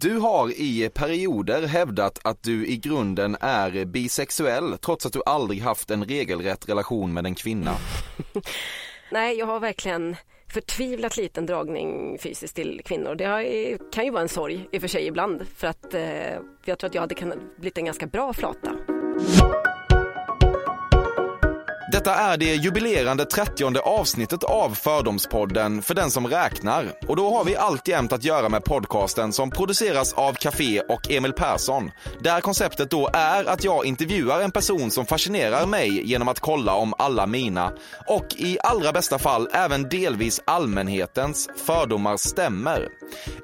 Du har i perioder hävdat att du i grunden är bisexuell trots att du aldrig haft en regelrätt relation med en kvinna. Nej, jag har verkligen förtvivlat liten dragning fysiskt till kvinnor. Det kan ju vara en sorg i och för sig ibland för att eh, jag tror att jag hade kunnat blivit en ganska bra flata. Detta är det jubilerande 30 avsnittet av Fördomspodden för den som räknar. Och då har vi alltjämt att göra med podcasten som produceras av Café och Emil Persson. Där konceptet då är att jag intervjuar en person som fascinerar mig genom att kolla om alla mina och i allra bästa fall även delvis allmänhetens fördomar stämmer.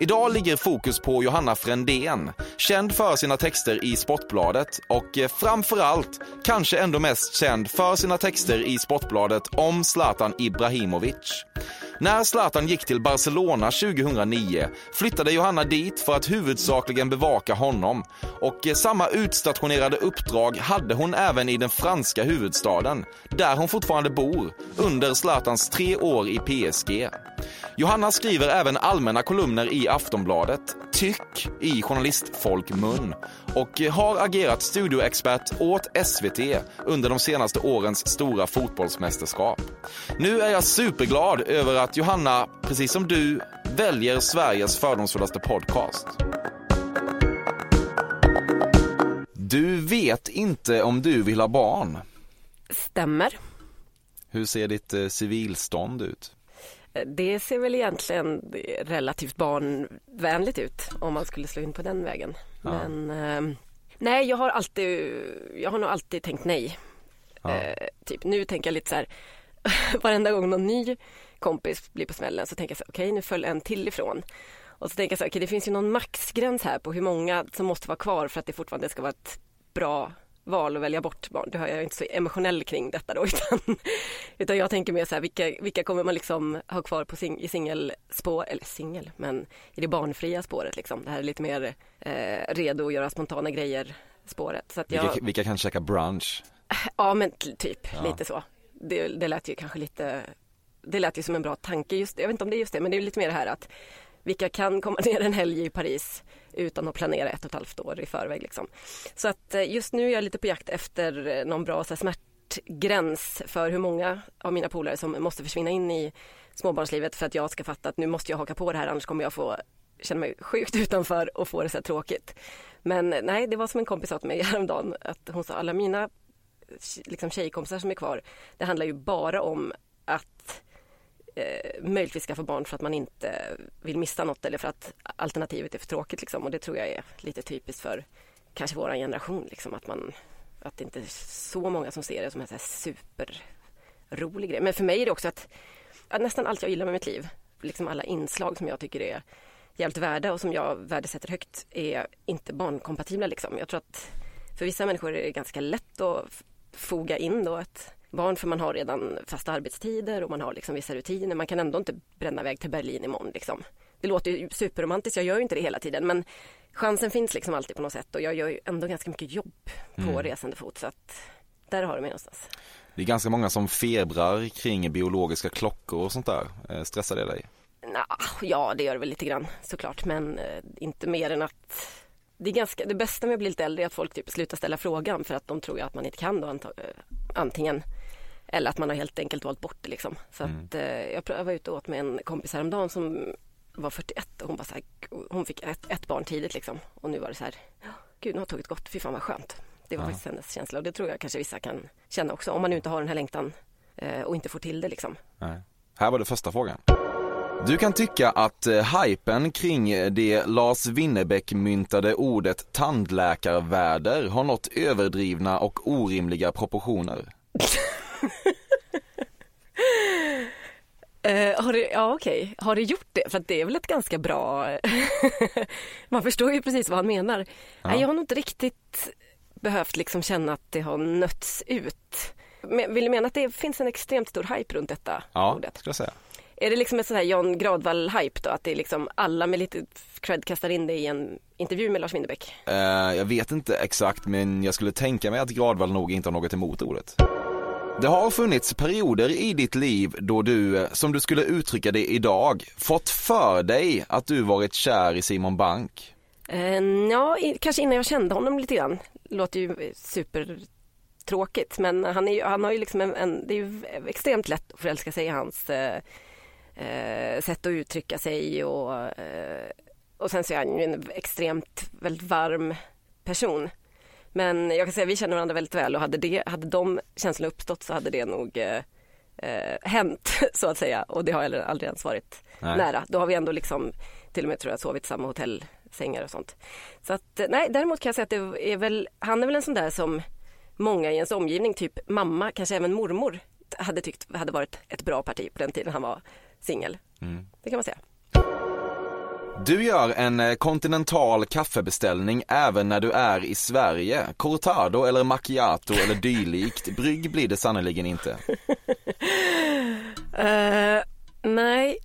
Idag ligger fokus på Johanna Frändén, känd för sina texter i Sportbladet och eh, framförallt kanske ändå mest känd för sina texter i Sportbladet om Zlatan Ibrahimovic. När Zlatan gick till Barcelona 2009 flyttade Johanna dit för att huvudsakligen bevaka honom och eh, samma utstationerade uppdrag hade hon även i den franska huvudstaden, där hon fortfarande bor, under Zlatans tre år i PSG. Johanna skriver även allmänna kolumner i Aftonbladet, tyck i journalistfolkmun och har agerat studioexpert åt SVT under de senaste årens stora fotbollsmästerskap. Nu är jag superglad över att Johanna, precis som du, väljer Sveriges fördomsfullaste podcast. Du vet inte om du vill ha barn. Stämmer. Hur ser ditt eh, civilstånd ut? Det ser väl egentligen relativt barnvänligt ut om man skulle slå in på den vägen. Ja. Men eh, nej, jag har alltid, jag har nog alltid tänkt nej. Ja. Eh, typ nu tänker jag lite så här, varenda gång någon ny kompis blir på smällen så tänker jag så här, okej nu föll en till ifrån. Och så tänker jag så här, okej det finns ju någon maxgräns här på hur många som måste vara kvar för att det fortfarande ska vara ett bra val att välja bort barn. Det har jag inte så emotionell kring detta då utan, utan jag tänker mer så här, vilka, vilka kommer man liksom ha kvar på sing, i singelspår, eller singel, men i det barnfria spåret liksom. Det här är lite mer eh, redo att göra spontana grejer spåret. Så att jag, Vilka, vilka kan käka brunch? Ja men typ Ja. lite så. Det, det lät ju kanske lite, det lät ju som en bra tanke just jag vet inte om det är just det men det är lite mer det här att vilka kan komma ner en helg i Paris utan att planera ett och ett halvt år i förväg liksom. Så att eh, just nu är jag lite på jakt efter eh, någon bra så här, smärtgräns för hur många av mina polare som måste försvinna in i småbarnslivet för att jag ska fatta att nu måste jag haka på det här annars kommer jag få känna mig sjukt utanför och få det så här tråkigt. Men eh, nej, det var som en kompis sa till mig häromdagen att hon sa alla mina liksom tjejkompisar som är kvar, det handlar ju bara om att eh, möjligtvis skaffa barn för att man inte vill missa något eller för att alternativet är för tråkigt liksom. och det tror jag är lite typiskt för kanske vår generation liksom att man att det inte är så många som ser det som en superrolig grej. Men för mig är det också att, att nästan allt jag gillar med mitt liv, liksom alla inslag som jag tycker är jävligt värda och som jag värdesätter högt är inte barnkompatibla liksom. Jag tror att för vissa människor är det ganska lätt att foga in då ett barn för man har redan fasta arbetstider och man har liksom vissa rutiner. Man kan ändå inte bränna iväg till Berlin imorgon liksom. Det låter ju superromantiskt, jag gör ju inte det hela tiden men chansen finns liksom alltid på något sätt och jag gör ju ändå ganska mycket jobb på Mm. resande fot så att där har du mig någonstans. Det är ganska många som febrar kring biologiska klockor och sånt där. Eh, Stressar det dig? Nå, ja, det gör det väl lite grann såklart, men eh, inte mer än att det, är ganska, det bästa med att bli lite äldre är att folk typ slutar ställa frågan för att de tror att man inte kan då eh, antingen eller att man har helt enkelt valt bort det liksom. Så Mm. att, eh, jag jag var ute och åt med en kompis häromdagen som var 41 och hon bara så här, hon fick ett, ett barn tidigt liksom och nu var det så här, "Ja, gud nu har tåget gått, fy fan vad skönt. Det var Ja. faktiskt hennes känsla och det tror jag kanske vissa kan känna också om man nu inte har den här längtan eh, och inte får till det liksom. Nej. Här var det första frågan. Du kan tycka att eh, hypen kring det Lars Winnerbäck myntade ordet tandläkarväder har nått överdrivna och orimliga proportioner. Eh, har det, ja okej, har det gjort det? För det är väl ett ganska bra... Man förstår ju precis vad han menar. Nej, jag har nog inte riktigt behövt liksom känna att det har nötts ut. Men, vill du mena att det finns en extremt stor hype runt detta Ja, ordet? skulle jag säga. Är det liksom ett sånt här John Gradvall-hype då? Att det är liksom alla med lite cred kastar in det i en intervju med Lars Winnerbäck? Eh, jag vet inte exakt men jag skulle tänka mig att Gradvall nog inte har något emot ordet. Det har funnits perioder i ditt liv då du, eh, som du skulle uttrycka det idag, fått för dig att du varit kär i Simon Bank. Eh, ja, kanske innan jag kände honom lite grann. Låter ju supertråkigt men han, är ju, han har ju liksom en, en, det är ju extremt lätt att förälska sig i hans eh, eh, sätt att uttrycka sig och, eh, och sen så är han ju en extremt väldigt varm person. Men jag kan säga vi känner varandra väldigt väl och hade, det, hade de känslorna uppstått så hade det nog eh, eh, hänt så att säga och det har jag aldrig ens varit Nej. nära. Då har vi ändå liksom till och med tror jag sovit i samma hotellsängar och sånt. Så att eh, nej, däremot kan jag säga att det är väl, han är väl en sån där som många i ens omgivning, typ mamma, kanske även mormor, hade tyckt hade varit ett bra parti på den tiden han var singel. Det kan man säga. Du gör en eh, kontinental kaffebeställning även när du är i Sverige. Cortado eller macchiato eller dylikt. Brygg blir det sannerligen inte. Eh, nej,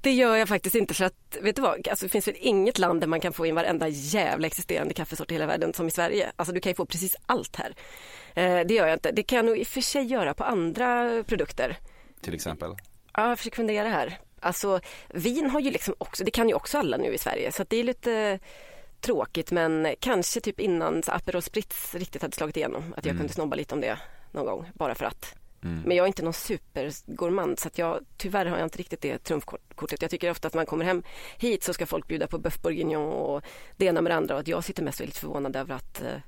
det gör jag faktiskt inte för att, vet du vad, alltså, det finns väl inget land där man kan få in varenda jävla existerande kaffesort i hela världen som i Sverige. Alltså du kan ju få precis allt här. Eh, det gör jag inte. Det kan jag nog i och för sig göra på andra produkter. Till exempel. Ja, jag försöker fundera här. Alltså vin har ju liksom också, det kan ju också alla nu i Sverige så det är lite tråkigt men kanske typ innan så Aperol Spritz riktigt hade slagit igenom att jag kunde snobba lite om det någon gång bara för att. Men jag är inte någon supergourmand så att jag tyvärr har jag inte riktigt det trumfkortet. Jag tycker ofta att man kommer hem hit så ska folk bjuda på boeuf bourguignon och det ena med det andra och att jag sitter mest väldigt förvånad över att eh,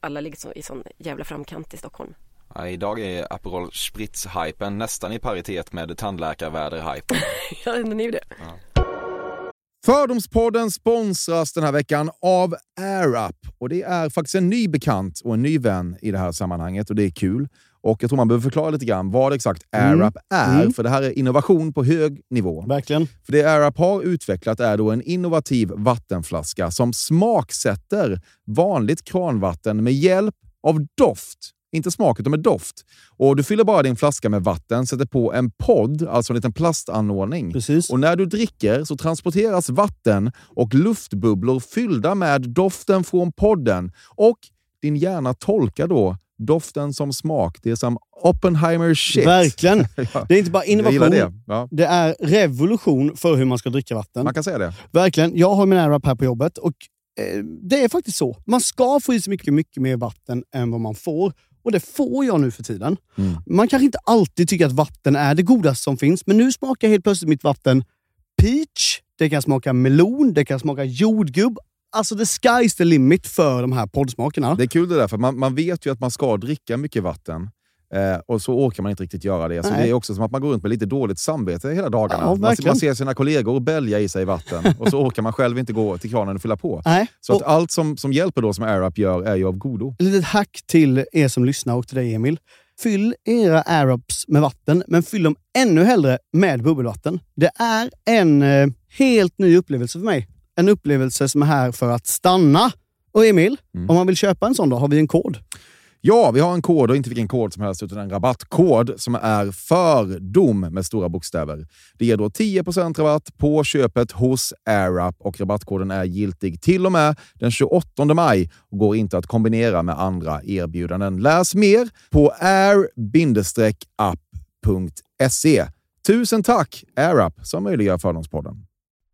alla ligger så, i sån jävla framkant i Stockholm. Ja, idag är Aperol Spritz-hypen nästan i paritet med tandläkarväder-hypen. ja, den är ju det. Fördomspodden sponsras den här veckan av AirUp. Och det är faktiskt en ny bekant och en ny vän i det här sammanhanget och det är kul. Och jag tror man behöver förklara lite grann vad exakt AirUp är, för det här är innovation på hög nivå. Verkligen. För det AirUp har utvecklat är då en innovativ vattenflaska som smaksätter vanligt kranvatten med hjälp av doft. Inte smak, utan med doft. Och Du fyller bara din flaska med vatten, sätter på en podd, alltså en liten plastanordning. Precis. Och När du dricker så transporteras vatten och luftbubblor fyllda med doften från podden. Och din hjärna tolkar då doften som smak. Det är som Oppenheimer shit. Verkligen. Ja. Det är inte bara innovation. det. Ja, Det är revolution för hur man ska dricka vatten. man kan säga det. Verkligen. Jag har min AirUp här på jobbet och eh, det är faktiskt så. Man ska få i sig mycket, mycket mer vatten än vad man får. Och det får jag nu för tiden. Mm. Man kanske inte alltid tycker att vatten är det godaste som finns, men nu smakar helt plötsligt mitt vatten peach, det kan smaka melon, det kan smaka jordgubb. Alltså the sky's the limit för de här poddsmakerna. Det är kul det där, för man, man vet ju att man ska dricka mycket vatten. Eh, och så orkar man inte riktigt göra det. Så Nej. det är också som att man går runt med lite dåligt samvete hela dagarna. Ja, man, man ser sina kollegor bälja i sig vatten och så orkar man själv inte gå till kranen och fylla på. Nej. Så att Och allt som, som hjälper då, som AirUp gör, är ju av godo. ett litet hack till er som lyssnar och till dig Emil. Fyll era AirUps med vatten, men fyll dem ännu hellre med bubbelvatten. Det är en eh, helt ny upplevelse för mig. En upplevelse som är här för att stanna. Och Emil, Mm. om man vill köpa en sån då, har vi en kod. Ja, vi har en kod och inte vilken kod som helst utan en rabattkod som är FÖRDOM med stora bokstäver. Det ger då 10% rabatt på köpet hos AirUp och rabattkoden är giltig till och med den 28 maj och går inte att kombinera med andra erbjudanden. Läs mer på air-app.se. Tusen tack AirUp som möjliggör Fördomspodden.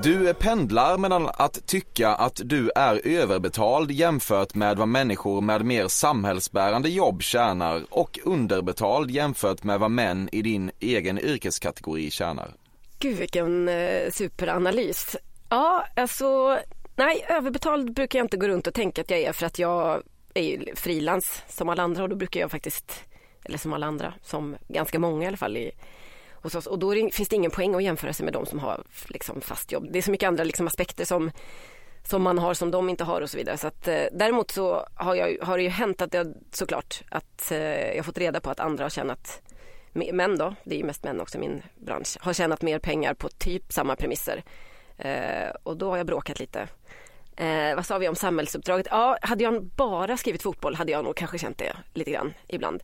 Du pendlar mellan att tycka att du är överbetald jämfört med vad människor med mer samhällsbärande jobb tjänar och underbetald jämfört med vad män i din egen yrkeskategori tjänar. Gud vilken eh, superanalys. Ja, alltså nej, överbetald brukar jag inte gå runt och tänka att jag är för att jag är ju frilans som alla andra och då brukar jag faktiskt, eller som alla andra, som ganska många i alla fall i hos oss och då det, finns det ingen poäng att jämföra sig med de som har liksom, fast jobb. Det är så mycket andra liksom, aspekter som, som man har som de inte har och så vidare. Så att, eh, däremot så har, jag, har det ju hänt att jag såklart att eh, jag har fått reda på att andra har tjänat män då, det är ju mest män också i min bransch, har tjänat mer pengar på typ samma premisser. Eh, och då har jag bråkat lite. Eh, vad sa vi om samhällsuppdraget? Ja, hade jag bara skrivit fotboll hade jag nog kanske känt det lite grann ibland.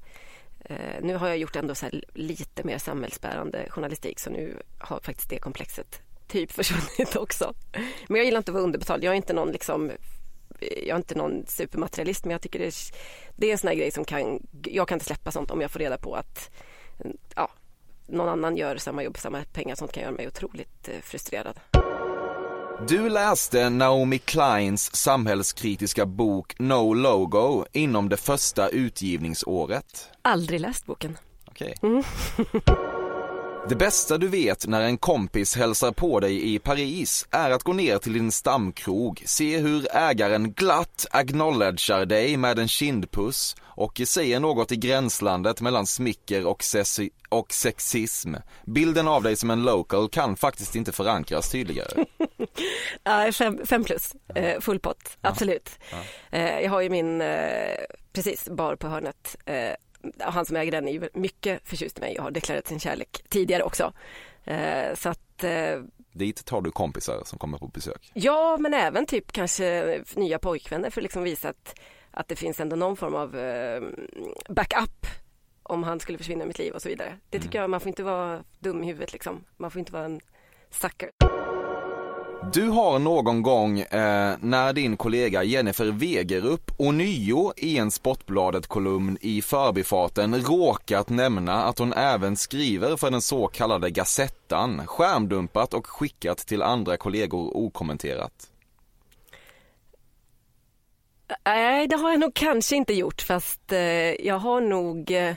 Eh, nu har jag gjort ändå så lite mer samhällsbärande journalistik så nu har faktiskt det komplexet typ försvunnit också. Men jag gillar inte att vara underbetald. Jag är inte någon liksom jag är inte någon supermaterialist men jag tycker det är, det är en sån här grej som kan, jag kan inte släppa sånt om jag får reda på att ja, någon annan gör samma jobb för samma pengar. Sånt kan göra mig otroligt eh, frustrerad. Du läste Naomi Kleins samhällskritiska bok No Logo inom det första utgivningsåret. Aldrig läst boken. Okej. Mm. Det bästa du vet när en kompis hälsar på dig i Paris är att gå ner till din stamkrog, se hur ägaren glatt acknowledgar dig med en kindpuss och säger något i gränslandet mellan smicker och, och sexism. Bilden av dig som en local kan faktiskt inte förankras tydligare. Ja, fem, fem plus, eh, full pott, absolut. Eh, jag har ju min, eh, precis, bar på hörnet. Han som äger den är ju mycket förtjust i mig och har deklarerat sin kärlek tidigare också. Eh, så att eh, Dit tar du kompisar som kommer på besök. Ja, men även typ kanske nya pojkvänner för att liksom visa att, att det finns ändå någon form av eh, backup om han skulle försvinna i mitt liv och så vidare. Det tycker jag, man får inte vara dum i huvudet liksom. Man får inte vara en sucker. Du har någon gång eh, när din kollega Jennifer Wegerup ånyo i en Sportbladet-kolumn i förbifarten råkat nämna att hon även skriver för den så kallade Gazettan, skärmdumpat och skickat till andra kollegor okommenterat. Nej, det har jag nog kanske inte gjort fast eh, jag har nog eh,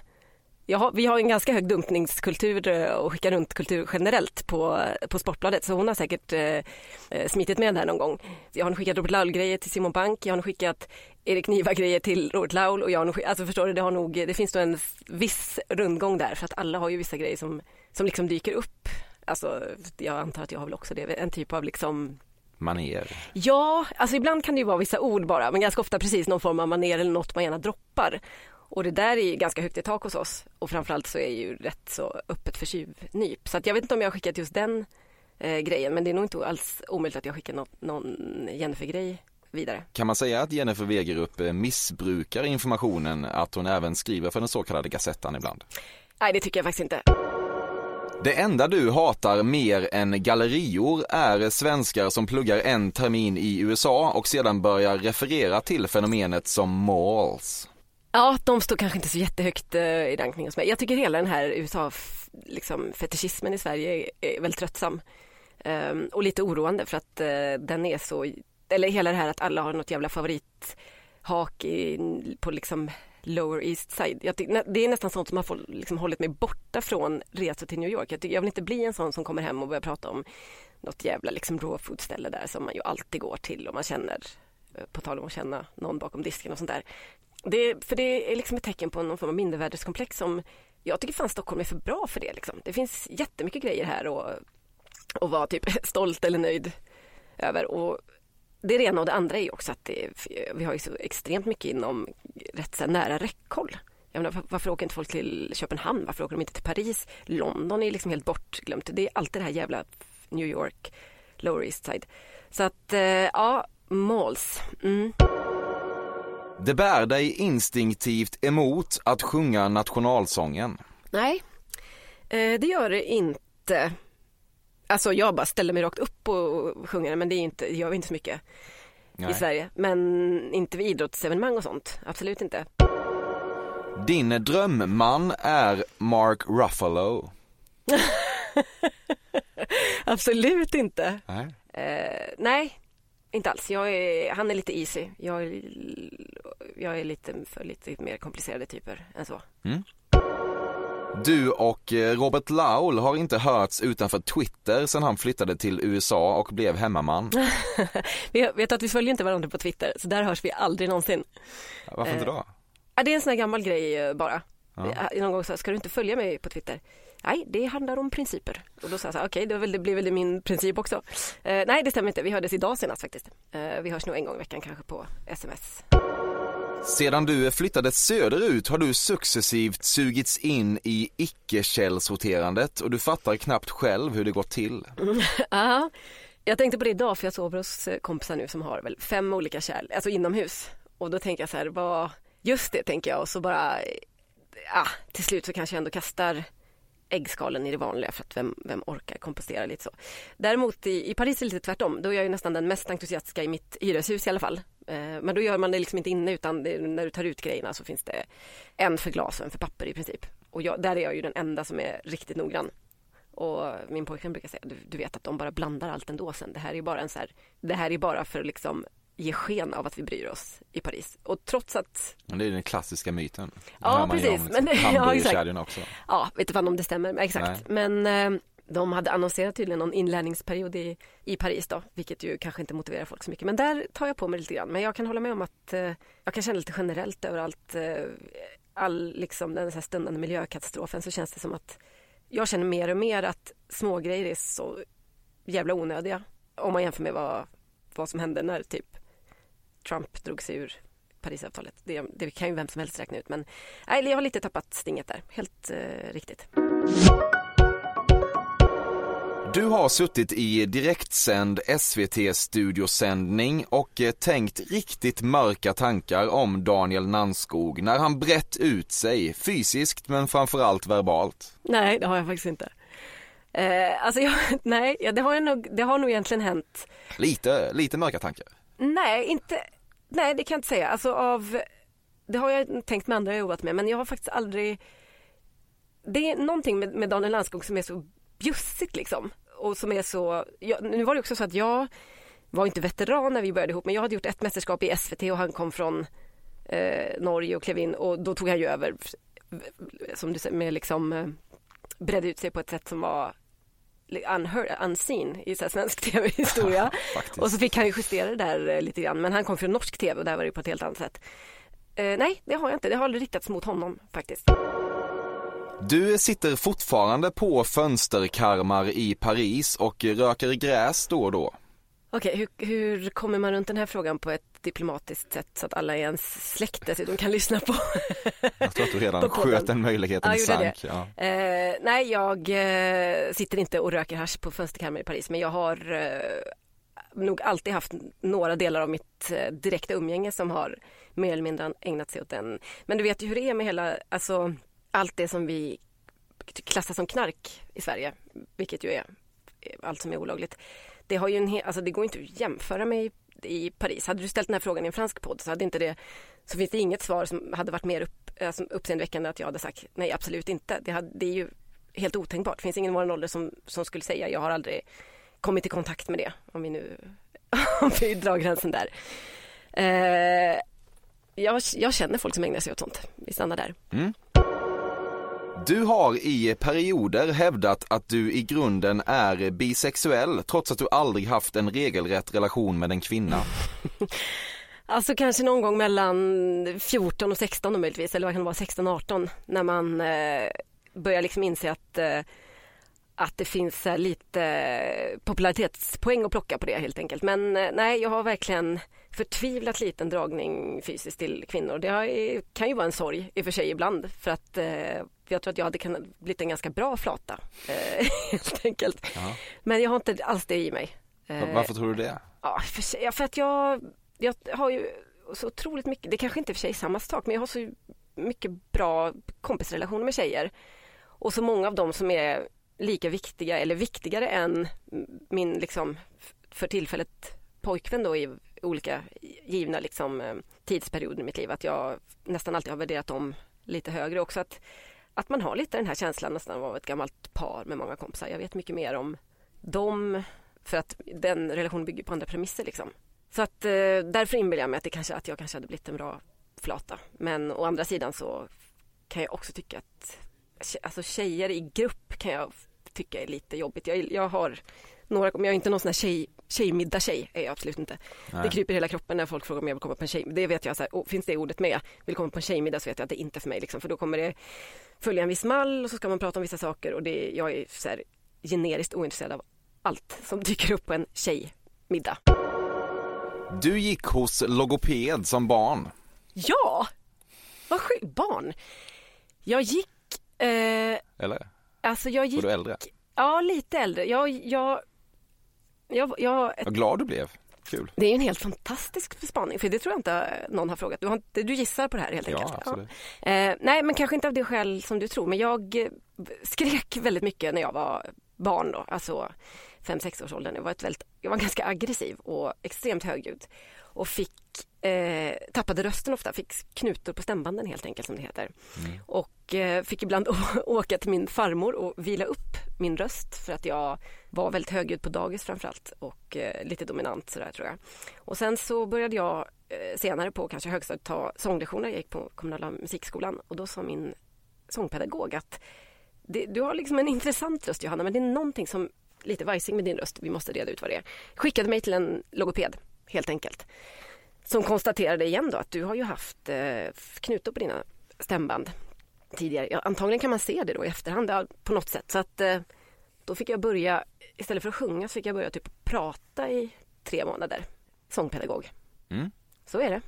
har, vi har en ganska hög dumpningskultur eh, och skicka runt-kultur generellt på, på Sportbladet så hon har säkert eh, eh, smitit med där någon gång. Jag har skickat Robert Laul-grejer till Simon Bank, jag har skickat Erik Niva-grejer till Robert Laul och jag har nog, alltså förstår du, det, har nog, det finns nog en viss rundgång där för att alla har ju vissa grejer som, som liksom dyker upp. Alltså jag antar att jag har väl också det, en typ av liksom Maner. Ja, alltså ibland kan det ju vara vissa ord bara, men ganska ofta precis någon form av maner eller något man gärna droppar. Och det där är ju ganska högt i tak hos oss och framförallt så är ju rätt så öppet för tjuvnyp. Så att jag vet inte om jag har skickat just den eh, grejen, men det är nog inte alls omöjligt att jag skickar något, någon Jennifer-grej vidare. Kan man säga att Jennifer Wegerup eh, missbrukar informationen att hon även skriver för den så kallade Gazettan ibland? Nej, det tycker jag faktiskt inte. Det enda du hatar mer än gallerior är svenskar som pluggar en termin i USA och sedan börjar referera till fenomenet som malls. Ja, de står kanske inte så jättehögt eh, i rankning hos mig. Jag tycker hela den här USA-fetischismen liksom, i Sverige är, väldigt tröttsam. Um, och lite oroande för att uh, den är så eller hela det här att alla har något jävla favorithak i, på liksom Lower East Side. Jag tyck, det är nästan sånt som har få, liksom hållit mig borta från resor till New York. Jag, tyck, jag vill inte bli en sån som kommer hem och börjar prata om något jävla liksom raw food ställe där som man ju alltid går till och man känner, eh, på tal om att känna någon bakom disken och sånt där. Det, för det är liksom ett tecken på någon form av mindervärdeskomplex som jag tycker fan Stockholm är för bra för det. Liksom. Det finns jättemycket grejer här och, och vara typ stolt eller nöjd över. Och det är det ena och det andra är också att det, vi har ju så extremt mycket inom rätt så nära räckhåll. Jag menar, varför åker inte folk till Köpenhamn? Varför åker de inte till Paris? London är liksom helt bortglömt. Det är alltid det här jävla New York, Lower East Side. Så att, eh, ja, malls. Mm. Det bär dig instinktivt emot att sjunga nationalsången. Nej, eh, det gör det inte. Alltså jag bara ställer mig rakt upp och sjunger den men det är inte, det gör vi inte så mycket Nej. i Sverige. Men inte vid idrottsevenemang och sånt, absolut inte. Din drömman är Mark Ruffalo. absolut inte. Nej. Eh, nej, inte alls. Är, han är lite easy. Jag är, jag är lite för lite mer komplicerade typer än så. Mm. Du och eh, Robert Laul har inte hörts utanför Twitter sedan han flyttade till USA och blev hemmaman. vi vet att vi följer inte varandra på Twitter, så där hörs vi aldrig någonsin. Varför inte då? Eh, det är en sån här gammal grej eh, bara. Ja. Någon gång sa ska du inte följa mig på Twitter? Nej, det handlar om principer. Och då sa jag så här, okej, okay, det blir väl min princip också. Eh, nej, det stämmer inte. Vi hördes idag senast faktiskt. Eh, vi hörs nog en gång i veckan kanske på sms. Sedan du flyttade söderut har du successivt sugits in i icke-källsorterandet och du fattar knappt själv hur det gått till. Ja, jag tänkte på det idag för jag sover hos eh, kompisar nu som har väl fem olika kärl, alltså inomhus. Och då tänker jag så här, vad, just det tänker jag och så bara, ja, till slut så kanske jag ändå kastar äggskalen i det vanliga för att vem, vem orkar kompostera lite så. Däremot i, i Paris är det lite tvärtom. Då är jag ju nästan den mest entusiastiska i mitt hyreshus i alla fall. Eh, men då gör man det liksom inte inne utan det, när du tar ut grejerna så finns det en för glas och en för papper i princip. Och jag, där är jag ju den enda som är riktigt noggrann. Och min pojkvän brukar säga, du, du, vet att de bara blandar allt ändå sen. Det här är bara en så här, det här är bara för liksom ge sken av att vi bryr oss i Paris. Och trots att... Men det är den klassiska myten. ja, precis. Om, liksom, men, ja, exakt. också. Ja, vet inte om det stämmer, men exakt. Nej. Men eh, de hade annonserat tydligen någon inlärningsperiod i, i Paris då, vilket ju kanske inte motiverar folk så mycket. Men där tar jag på mig lite grann. Men jag kan hålla med om att eh, jag kan känna lite generellt överallt, eh, all liksom den här stundande miljökatastrofen så känns det som att jag känner mer och mer att smågrejer är så jävla onödiga om man jämför med vad, vad som hände när typ Trump drog sig ur Parisavtalet. Det, det kan ju vem som helst räkna ut men nej, jag har lite tappat stinget där, helt eh, riktigt. Du har suttit i direktsänd SVT-studiosändning och eh, tänkt riktigt mörka tankar om Daniel Nanskog när han brett ut sig, fysiskt men framförallt verbalt. Nej, det har jag faktiskt inte. Eh, alltså jag, nej, det har, nog, det har nog egentligen hänt. Lite, lite mörka tankar? Nej, inte, nej det kan jag inte säga. Alltså av, det har jag tänkt med andra jag jobbat med men jag har faktiskt aldrig det är någonting med, med Daniel Landskog som är så bjussigt liksom och som är så, jag, nu var det också så att jag var inte veteran när vi började ihop men jag hade gjort ett mästerskap i SVT och han kom från eh, Norge och klev in och då tog han ju över som du säger med liksom eh, bredde ut sig på ett sätt som var unheard, unseen i så svensk tv-historia. och så fick han ju justera det där eh, lite grann men han kom från norsk tv och där var det på ett helt annat sätt. Eh, nej, det har jag inte. Det har aldrig riktats mot honom faktiskt. Du sitter fortfarande på fönsterkarmar i Paris och röker gräs då och då. Okej, hur, hur, kommer man runt den här frågan på ett diplomatiskt sätt så att alla i ens släkt dessutom kan lyssna på Jag tror att du redan sköt den möjligheten ja, sank. Ja. Eh, nej, jag eh, sitter inte och röker hash på fönsterkarmar i Paris men jag har eh, nog alltid haft några delar av mitt eh, direkta umgänge som har mer eller mindre ägnat sig åt den. Men du vet ju hur det är med hela, alltså allt det som vi klassar som knark i Sverige, vilket ju är allt som är olagligt. Det, har ju en alltså det går inte att jämföra med i Paris. Hade du ställt den här frågan i en fransk podd så hade inte det så finns det inget svar som hade varit mer upp, alltså uppseendeväckande att jag hade sagt nej absolut inte. Det, hade, det är ju helt otänkbart. Det finns ingen i vår ålder som, som skulle säga jag har aldrig kommit i kontakt med det om vi nu om vi drar gränsen där. Eh, jag, jag känner folk som ägnar sig åt sånt. Vi stannar där. Mm. Du har i perioder hävdat att du i grunden är bisexuell trots att du aldrig haft en regelrätt relation med en kvinna. Alltså kanske någon gång mellan 14 och 16 möjligtvis, eller vad kan det vara, 16 och 18 när man eh, börjar liksom inse att eh, att det finns eh, lite eh, popularitetspoäng att plocka på det helt enkelt. Men eh, nej, jag har verkligen förtvivlat liten dragning fysiskt till kvinnor. Det kan ju vara en sorg i och för sig ibland för att eh, eh, jag tror att jag hade kunnat blivit en ganska bra flata helt enkelt. Ja. Men jag har inte alls det i mig. Varför tror du det? Ja, för, för att jag, jag har ju så otroligt mycket, det kanske inte är för sig samma sak, men jag har så mycket bra kompisrelationer med tjejer. Och så många av dem som är lika viktiga eller viktigare än min liksom för tillfället pojkvän då i olika givna liksom eh, tidsperioder i mitt liv. Att jag nästan alltid har värderat dem lite högre också. Att, att man har lite den här känslan nästan av ett gammalt par med många kompisar. Jag vet mycket mer om dem för att den relationen bygger på andra premisser liksom. Så att eh, därför inbillar jag mig att, det kanske, att jag kanske hade blivit en bra flata. Men å andra sidan så kan jag också tycka att alltså tjejer i grupp kan jag tycka är lite jobbigt. Jag, jag har några, jag är inte någon sån här tjej, tjejmiddag-tjej, är jag absolut inte. Nej. Det kryper i hela kroppen när folk frågar om jag vill komma på en tjej. Det vet jag, så här, finns det ordet med, vill komma på en tjejmiddag så vet jag att det är inte för mig. Liksom, för då kommer det följa en viss mall och så ska man prata om vissa saker och det, jag är så här, generiskt ointresserad av allt som dyker upp på en tjejmiddag. Du gick hos logoped som barn. Ja! Vad sjukt. Barn? Jag gick... Eh, Eller? Alltså jag gick... Var du äldre? Ja, lite äldre. Jag, jag, jag, jag, Vad glad du blev. Kul. Det är en helt fantastisk spaning, för det tror jag inte någon har frågat. Du, har inte, du gissar på det här helt enkelt? Ja, absolut. Ja. Eh, nej, men kanske inte av det skäl som du tror, men jag skrek väldigt mycket när jag var barn då, alltså 5-6 års åldern. Jag var, ett väldigt, jag var ganska aggressiv och extremt högljudd och fick eh, tappade rösten ofta, fick knutor på stämbanden helt enkelt som det heter. Mm. Och eh, fick ibland åka till min farmor och vila upp min röst för att jag var väldigt högljudd på dagis framförallt och eh, lite dominant sådär tror jag. Och sen så började jag eh, senare på kanske högstadiet ta sånglektioner, jag gick på kommunala musikskolan och då sa min sångpedagog att du har liksom en intressant röst Johanna men det är någonting som lite vajsing med din röst, vi måste reda ut vad det är. Skickade mig till en logoped helt enkelt. Som konstaterade igen då att du har ju haft eh, knutor på dina stämband tidigare. Ja, antagligen kan man se det då i efterhand på något sätt. Så att eh, då fick jag börja, istället för att sjunga så fick jag börja typ prata i tre månader. Sångpedagog. Mm. Så är det.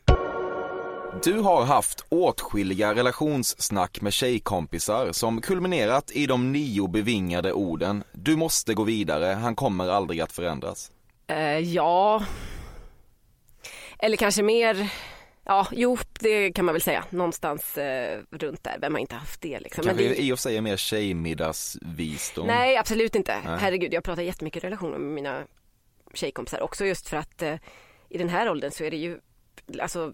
Du har haft åtskilliga relationssnack med tjejkompisar som kulminerat i de nio bevingade orden Du måste gå vidare, han kommer aldrig att förändras. Uh, ja, eller kanske mer Ja, jo, det kan man väl säga. Någonstans eh, runt där. Vem har inte haft det liksom. Kanske det... i och för sig är mer tjejmiddagsvisdom. Nej, absolut inte. Nej. Herregud, jag pratar jättemycket relationer med mina tjejkompisar också just för att eh, i den här åldern så är det ju, alltså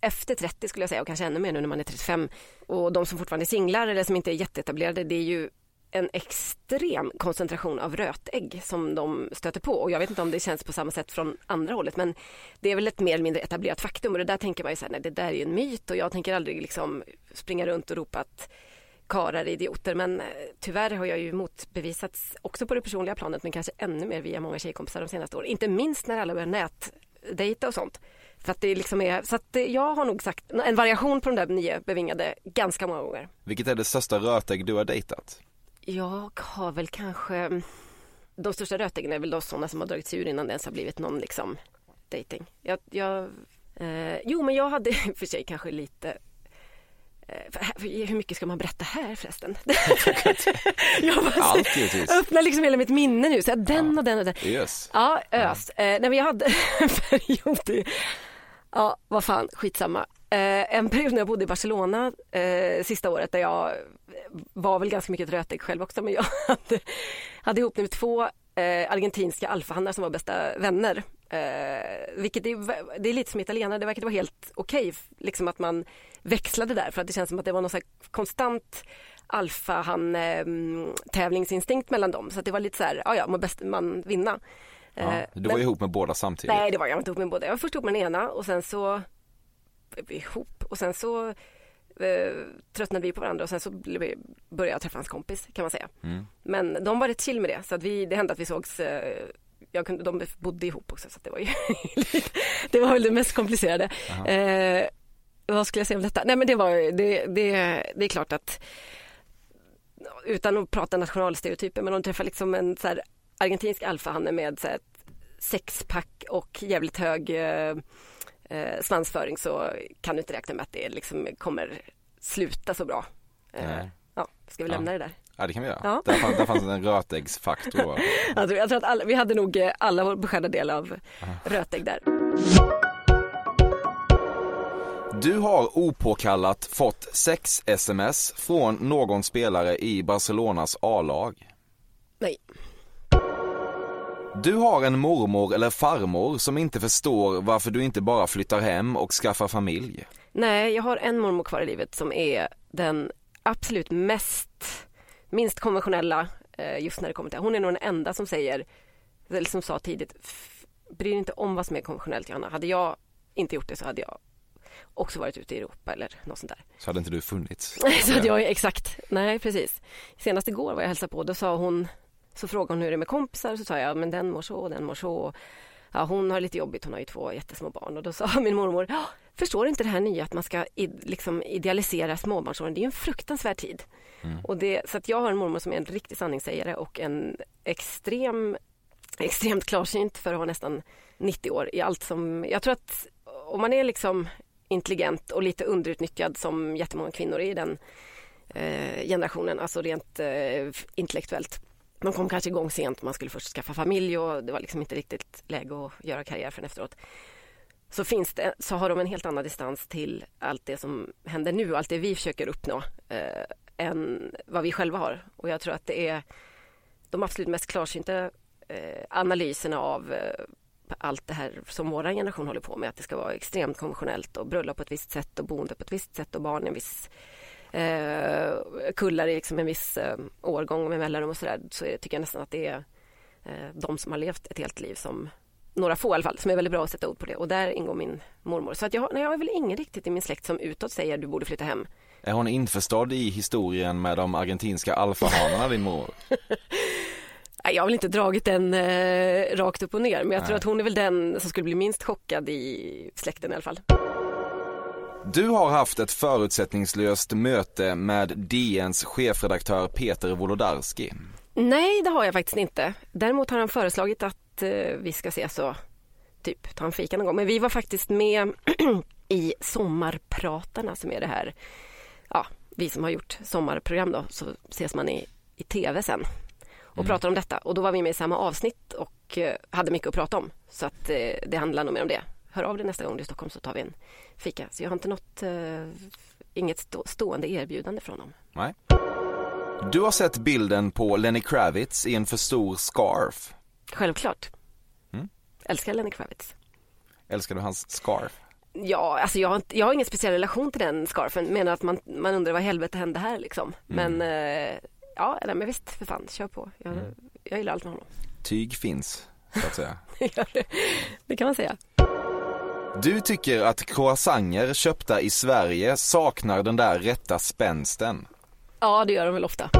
efter 30 skulle jag säga och kanske ännu mer nu när man är 35 och de som fortfarande är singlar eller som inte är jätteetablerade det är ju en extrem koncentration av rötägg som de stöter på och jag vet inte om det känns på samma sätt från andra hållet men det är väl ett mer eller mindre etablerat faktum och det där tänker man ju så här, nej det där är ju en myt och jag tänker aldrig liksom springa runt och ropa att karar är idioter men eh, tyvärr har jag ju motbevisats också på det personliga planet men kanske ännu mer via många tjejkompisar de senaste åren. Inte minst när alla börjar nätdejta och sånt. För att det liksom är, så att eh, jag har nog sagt en variation på de där nio bevingade ganska många gånger. Vilket är det största rötägg du har dejtat? Jag har väl kanske, de största rötäggen är väl de sådana som har dragits ur innan det ens har blivit någon liksom dating. Jag, jag eh, jo men jag hade för sig kanske lite eh, hur mycket ska man berätta här förresten? jag bara, Allt givetvis. öppnar liksom hela mitt minne nu. Så den ja. och den och den. Yes. Ja, ös. Ja. Eh, nej, jag hade en period i, ja vad fan, skitsamma. Eh, en period när jag bodde i Barcelona eh, sista året där jag var väl ganska mycket rötägg själv också men jag hade, hade ihop med två eh, argentinska alfahannar som var bästa vänner. Eh, vilket är, det är lite som italienare, det verkar vara helt okej okay, liksom att man växlade där för att det känns som att det var någon så konstant alfahan eh, tävlingsinstinkt mellan dem så det var lite så här, ja ja, må bäst man vinna. Ja, Eh, du var men- ihop med båda samtidigt. Nej, det var jag inte ihop med båda. Jag var först ihop med den ena och sen så ihop och sen så eh, tröttnade vi på varandra och sen så började jag träffa hans kompis kan man säga. Mm. Men de var rätt chill med det så att vi, det hände att vi sågs eh, jag kunde, de bodde ihop också så det var ju det var väl det mest komplicerade. Eh, vad skulle jag säga om detta? Nej men det var det, det, det är klart att utan att prata nationalstereotyper men de träffar liksom en så här, argentinsk alfahanne med så här, sexpack och jävligt hög eh, eh, svansföring så kan du inte räkna med att det liksom kommer sluta så bra. Eh, ja, ska vi Ja. lämna det där? Ja det kan vi göra. Ja. Där, fanns, där fanns en rötäggsfaktor. Jag tror, jag tror att alla, vi hade nog eh, alla vår beskärda del av rötägg där. Du har opåkallat fått sex-sms från någon spelare i Barcelonas A-lag. Nej. Du har en mormor eller farmor som inte förstår varför du inte bara flyttar hem och skaffar familj. Nej, jag har en mormor kvar i livet som är den absolut mest, minst konventionella eh, just när det kommer till, hon är nog den enda som säger, eller som sa tidigt, "F- bry dig inte om vad som är konventionellt Johanna. Hade jag inte gjort det så hade jag också varit ute i Europa eller något sånt där. Så hade inte du funnits. så hade jag exakt, nej precis. Senast igår var jag och hälsade på, då sa hon, så frågade hon hur det är med kompisar, så sa jag, men den mår så, och den mår så. Ja, hon har lite jobbigt, hon har ju två jättesmå barn och då sa min mormor, "Ja, förstår inte det här nya att man ska id, liksom idealisera småbarnsåren, det är en fruktansvärd tid. Och det, så att jag har en mormor som är en riktig sanningssägare och en extrem, extremt klarsynt för att vara nästan 90 år i allt som, jag tror att om man är liksom intelligent och lite underutnyttjad som jättemånga kvinnor är i den eh, generationen, alltså rent eh, intellektuellt. Man kom kanske igång sent, man skulle först skaffa familj och det var liksom inte riktigt läge att göra karriär förrän efteråt. Så, finns det, så har de en helt annan distans till allt det som händer nu och allt det vi försöker uppnå eh, än vad vi själva har. Och jag tror att det är de absolut mest klarsynta eh, analyserna av eh, allt det här som vår generation håller på med. Att det ska vara extremt konventionellt och bröllop på ett visst sätt och boende på ett visst sätt och barn i en viss eh, kullar i liksom en viss eh, årgång med mellanrum och sådär. Så är- tycker jag nästan att det är eh, de som har levt ett helt liv som några få i alla fall, som är väldigt bra att sätta ord på det. Och där ingår min mormor. Så att jag, nej, jag har väl ingen riktigt i min släkt som utåt säger du borde flytta hem. Är hon införstådd i historien med de argentinska alfahanarna din mor? Jag har väl inte dragit den eh, rakt upp och ner men jag tror Nej. att hon är väl den som skulle bli minst chockad i släkten i alla fall. Du har haft ett förutsättningslöst möte med DNs chefredaktör Peter Wolodarski. Nej, det har jag faktiskt inte. Däremot har han föreslagit att eh, vi ska ses och typ ta en fika någon gång. Men vi var faktiskt med i Sommarpratarna som är det här, ja, vi som har gjort sommarprogram då, så ses man i, i tv sen och pratar om detta. Och då var vi med i samma avsnitt och eh, hade mycket att prata om. Så att eh, det handlar nog mer om det. Hör av dig nästa gång du är i Stockholm så tar vi en fika. Så jag har inte något, eh, inget stå, stående erbjudande från honom. Nej. Du har sett bilden på Lenny Kravitz i en för stor scarf. Självklart. Mm. Älskar Lenny Kravitz. Älskar du hans scarf? Ja, alltså jag har, jag har ingen speciell relation till den scarfen. Menar att man, man undrar vad i helvete hände här liksom. Men eh, ja, nej, men visst för fan, kör på. Jag, jag gillar allt med honom. Tyg finns, så att säga. det kan man säga. Du tycker att croissanter köpta i Sverige saknar den där rätta spänsten. Ja, det gör de väl ofta.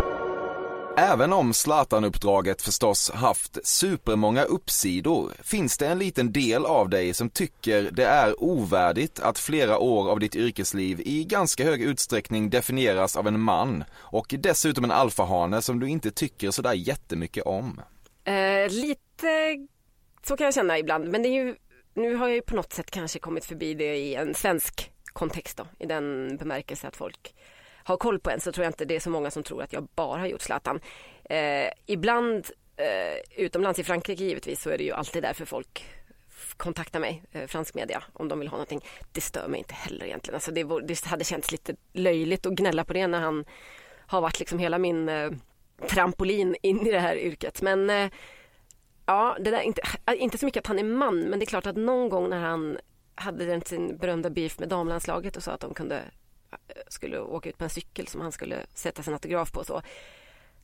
Även om Zlatan-uppdraget förstås haft supermånga uppsidor finns det en liten del av dig som tycker det är ovärdigt att flera år av ditt yrkesliv i ganska hög utsträckning definieras av en man och dessutom en alfahane som du inte tycker sådär jättemycket om. Eh, lite så kan jag känna ibland. Men det är ju, nu har jag ju på något sätt kanske kommit förbi det i en svensk kontext då. I den bemärkelse att folk har koll på en så tror jag inte det är så många som tror att jag bara har gjort Zlatan. Eh, ibland eh, utomlands i Frankrike givetvis så är det ju alltid därför folk kontaktar mig, eh, fransk media, om de vill ha någonting. Det stör mig inte heller egentligen. Alltså det, det hade känts lite löjligt att gnälla på det när han har varit liksom hela min eh, trampolin in i det här yrket. Men eh, ja, det där, inte, äh, inte så mycket att han är man, men det är klart att någon gång när han hade den, sin berömda beef med damlandslaget och sa att de kunde äh, skulle åka ut på en cykel som han skulle sätta sin autograf på. Så,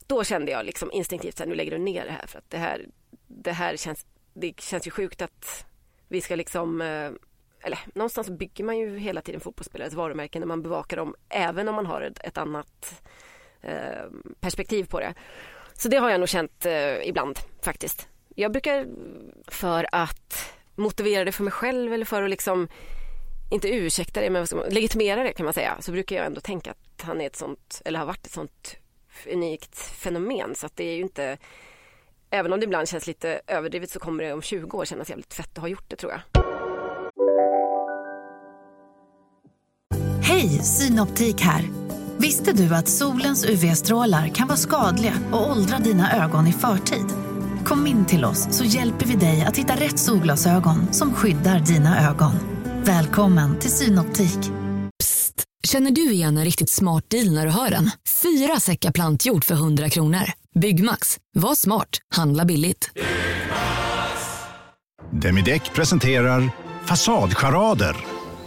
då kände jag liksom instinktivt att nu lägger du ner det här för att det här, det här känns det känns ju sjukt att vi ska liksom äh, eller någonstans bygger man ju hela tiden fotbollsspelares varumärken när man bevakar dem även om man har ett, ett annat eh, perspektiv på det. Så det har jag nog känt eh, ibland faktiskt. Jag brukar för att motivera det för mig själv eller för att liksom inte ursäkta det men legitimera det kan man säga så brukar jag ändå tänka att han är ett sånt eller har varit ett sånt unikt fenomen så att det är ju inte även om det ibland känns lite överdrivet så kommer det om 20 år kännas jävligt fett att ha gjort det tror jag. Hej, Synoptik här. Visste du att solens UV-strålar kan vara skadliga och åldra dina ögon i förtid? Kom in till oss så hjälper vi dig att hitta rätt solglasögon som skyddar dina ögon. Välkommen till Synoptik. Psst! Känner du igen en riktigt smart deal när du hör den? Fyra säckar plantjord för 100 kronor. Byggmax. Var smart. Handla billigt. Demideck presenterar Fasadcharader.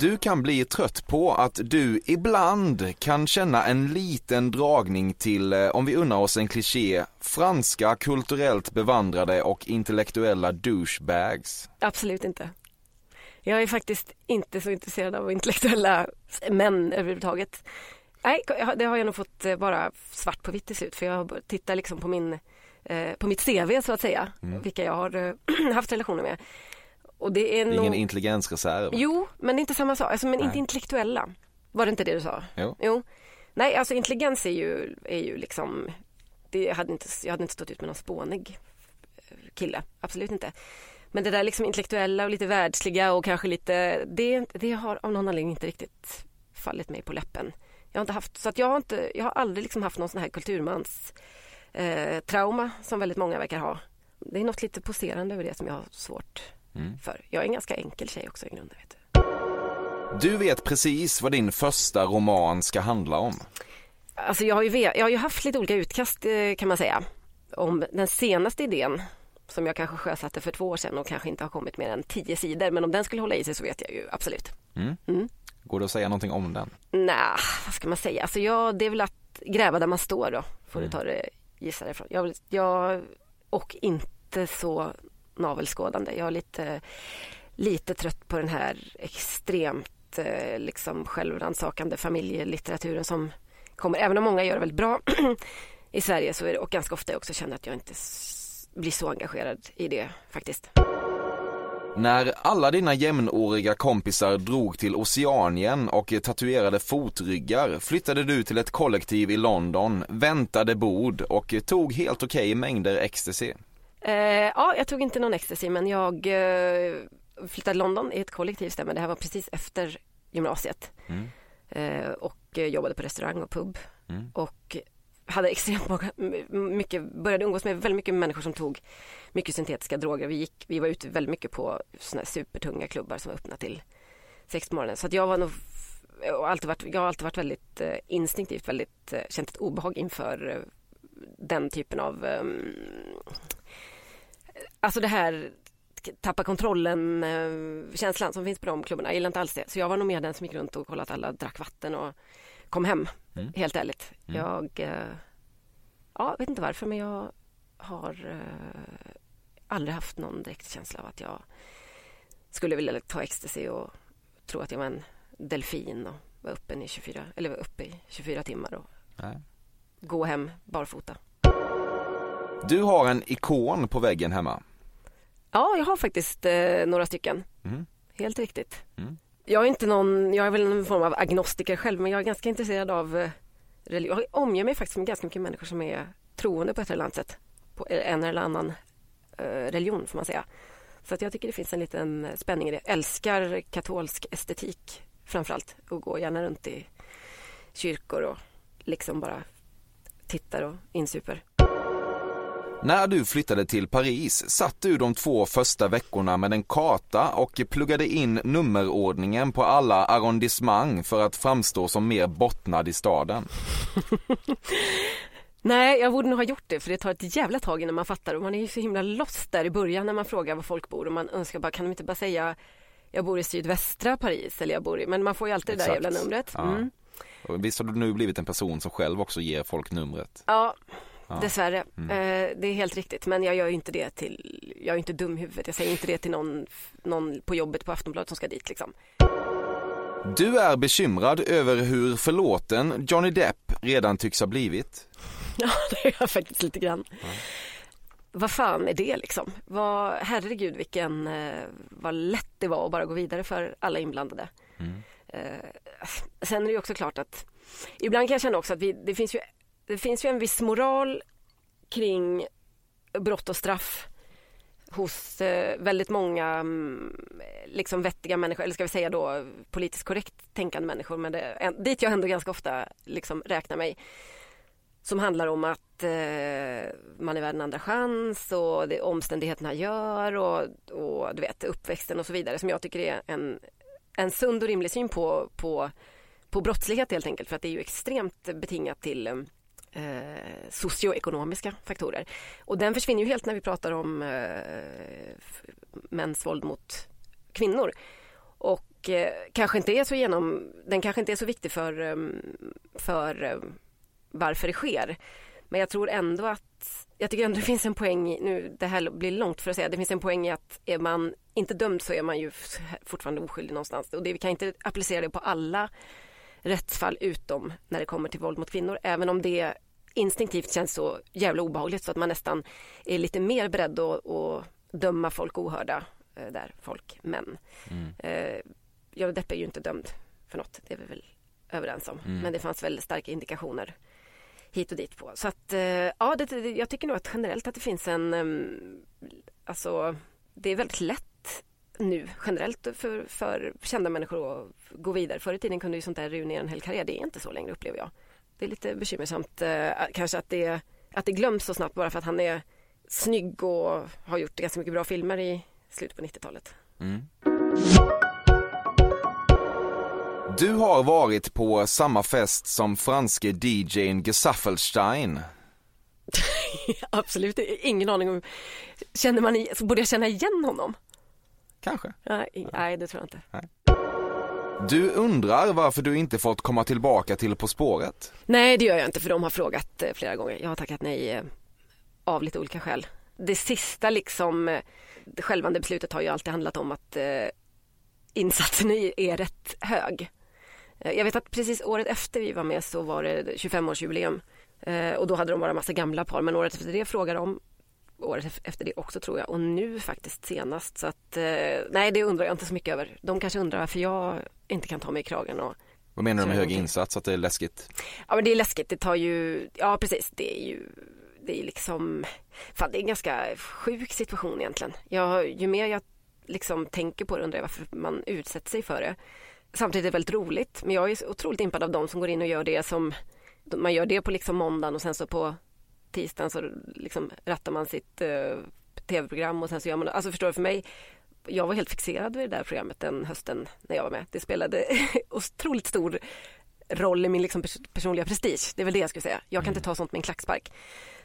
Du kan bli trött på att du ibland kan känna en liten dragning till, eh, om vi unnar oss en kliché, franska kulturellt bevandrade och intellektuella douchebags. Absolut inte. Jag är faktiskt inte så intresserad av intellektuella män överhuvudtaget. Nej, det har jag nog fått eh, bara svart på vitt till slut för jag tittar liksom på min eh, på mitt CV så att säga, mm. vilka jag har haft relationer med. Och det är, det är ingen intelligensreserv. Jo, men det är inte samma sak. Alltså, men Nej. inte intellektuella. Var det inte det du sa? Jo. jo. Nej, alltså intelligens är ju, är ju liksom... Det hade inte, jag hade inte stått ut med någon spånig eh, kille. Absolut inte. Men det där liksom intellektuella och lite världsliga och kanske lite... Det, det har av någon anledning inte riktigt fallit mig på läppen. Jag har inte haft, så att jag har inte, jag har aldrig liksom haft någon sån här kulturmans eh, trauma som väldigt många verkar ha. Det är något lite poserande över det som jag har svårt Mm. För jag är en ganska enkel tjej också i grunden. Vet du. du vet precis vad din första roman ska handla om. Alltså jag har ju, jag har ju haft lite olika utkast eh, kan man säga. Om den senaste idén som jag kanske sjösatte för två år sedan och kanske inte har kommit mer än tio sidor. Men om den skulle hålla i sig så vet jag ju absolut. Mm. Mm. Går det att säga någonting om den? Nej, vad ska man säga? Alltså jag, det är väl att gräva där man står då. Får du mm. ta det, gissa ifrån. Jag, jag, och inte så navelskådande. Jag är lite, lite trött på den här extremt eh, liksom självrannsakande familjelitteraturen som kommer. Även om många gör det väldigt bra i Sverige så är det, och ganska ofta jag också känner att jag inte blir så engagerad i det faktiskt. När alla dina jämnåriga kompisar drog till Oceanien och tatuerade fotryggar flyttade du till ett kollektiv i London, väntade bord och tog helt okej okay mängder ecstasy. Eh, ja, jag tog inte någon ecstasy men jag eh, flyttade till London i ett kollektiv stämmer. Det här var precis efter gymnasiet. Mm. Eh, och jobbade på restaurang och pub. Mm. Och hade extremt många, mycket, började umgås med väldigt mycket människor som tog mycket syntetiska droger. Vi, gick, vi var ute väldigt mycket på såna supertunga klubbar som var öppna till sex på morgonen. Så att jag var nog och alltid varit, jag har alltid varit väldigt eh, instinktivt väldigt eh, känt ett obehag inför eh, den typen av um, Alltså det här tappa kontrollen-känslan som finns på de klubbarna. Jag gillar inte alls det. Så jag var nog mer den som gick runt och kollade att alla drack vatten och kom hem. Mm. Helt ärligt. Mm. Jag eh, ja, vet inte varför men jag har eh, aldrig haft någon direkt känsla av att jag skulle vilja ta ecstasy och tro att jag var en delfin och var uppe i 24, eller var uppe i 24 timmar och Nej. gå hem barfota. Du har en ikon på väggen hemma. Ja, jag har faktiskt eh, några stycken. Mm. Helt riktigt. Mm. Jag är inte någon, jag är väl en form av agnostiker själv men jag är ganska intresserad av eh, religion. Jag omger mig faktiskt med ganska mycket människor som är troende på ett eller annat sätt. På en eller annan eh, religion får man säga. Så att jag tycker det finns en liten spänning i det. Älskar katolsk estetik framförallt och går gärna runt i kyrkor och liksom bara tittar och insuper. När du flyttade till Paris satt du de två första veckorna med en karta och pluggade in nummerordningen på alla arrondissement för att framstå som mer bottnad i staden. Nej, jag borde nog ha gjort det för det tar ett jävla tag innan man fattar och man är ju så himla lost där i början när man frågar var folk bor och man önskar bara, kan de inte bara säga jag bor i sydvästra Paris eller jag bor i, men man får ju alltid det där jävla numret. Ja. Mm. Visst har du nu blivit en person som själv också ger folk numret? Ja, Ja. dessvärre. Mm. Eh, det är helt riktigt. Men jag gör ju inte det till, jag är inte dum i huvudet. Jag säger inte det till någon, någon på jobbet på Aftonbladet som ska dit liksom. Du är bekymrad över hur förlåten Johnny Depp redan tycks ha blivit. Ja, det är jag faktiskt lite grann. Vad fan är det liksom? Vad, herregud vilken, eh, vad lätt det var att bara gå vidare för alla inblandade. Eh, sen är det ju också klart att ibland kan jag känna också att vi, det, finns ju, det finns ju en viss moral kring brott och straff hos eh, väldigt många mm, liksom vettiga människor, eller ska vi säga då politiskt korrekt tänkande människor, men det, dit jag ändå ganska ofta liksom räknar mig. Som handlar om att eh, man är värd en andra chans och det omständigheterna gör och, och du vet uppväxten och så vidare som jag tycker är en, en sund och rimlig syn på, på, på brottslighet helt enkelt för att det är ju extremt betingat till eh, eh, socioekonomiska faktorer. Och den försvinner ju helt när vi pratar om eh, mäns våld mot kvinnor. Och eh, kanske inte är så genom, den kanske inte är så viktig för, eh, för eh, varför det sker. Men jag tror ändå att, jag tycker ändå det finns en poäng i, nu det här blir långt för att säga, det finns en poäng i att är man inte dömd så är man ju fortfarande oskyldig någonstans. Och det, vi kan inte applicera det på alla rättsfall utom när det kommer till våld mot kvinnor. Även om det instinktivt känns så jävla obehagligt så att man nästan är lite mer beredd att, att döma folk ohörda eh, där, folk, män. Eh, Johnny Depp är ju inte dömd för något, det är vi väl överens om. Mm. Men det fanns väl starka indikationer hit och dit på. Så att eh, ja, det, jag tycker nog att generellt att det finns en, em, alltså det är väldigt lätt nu generellt för, för kända människor att gå vidare. Förr i tiden kunde ju sånt där ruinera en hel karriär. Det är inte så längre upplever jag. Det är lite bekymmersamt eh, kanske att det, att det glöms så snabbt bara för att han är snygg och har gjort ganska mycket bra filmer i slutet på 90-talet. Mm. Du har varit på samma fest som franske DJn Gesaffelstein. Absolut, ingen aning om... Känner man i, borde jag känna igen honom? Kanske. Nej, i- nej det tror jag inte. Du undrar varför du inte fått komma tillbaka till På spåret. Nej, det gör jag inte för de har frågat eh, flera gånger. Jag har tackat nej eh, av lite olika skäl. Det sista liksom, eh, det självande beslutet har ju alltid handlat om att eh, insatsen är, rätt hög. Jag vet att precis året efter vi var med så var det 25-årsjubileum eh, och då hade de bara massa gamla par men året efter det frågade de året ef- efter det också tror jag och nu faktiskt senast så att eh, nej det undrar jag inte så mycket över. De kanske undrar varför jag inte kan ta mig i kragen och Vad menar du med hög insats, att det är läskigt? Ja men det är läskigt, det tar ju, ja precis, det är ju, det är liksom, fan det är en ganska sjuk situation egentligen. Jag, ju mer jag liksom tänker på det undrar jag varför man utsätter sig för det. Samtidigt är det väldigt roligt, men jag är otroligt impad av de som går in och gör det som, man gör det på liksom måndagen och sen så på tisdagen så liksom rattar man sitt eh, tv-program och sen så gör man, alltså förstår du för mig, jag var helt fixerad vid det där programmet den hösten när jag var med. Det spelade otroligt stor roll i min liksom pers- personliga prestige. Det är väl det jag skulle säga. Jag kan inte ta sånt med en klackspark.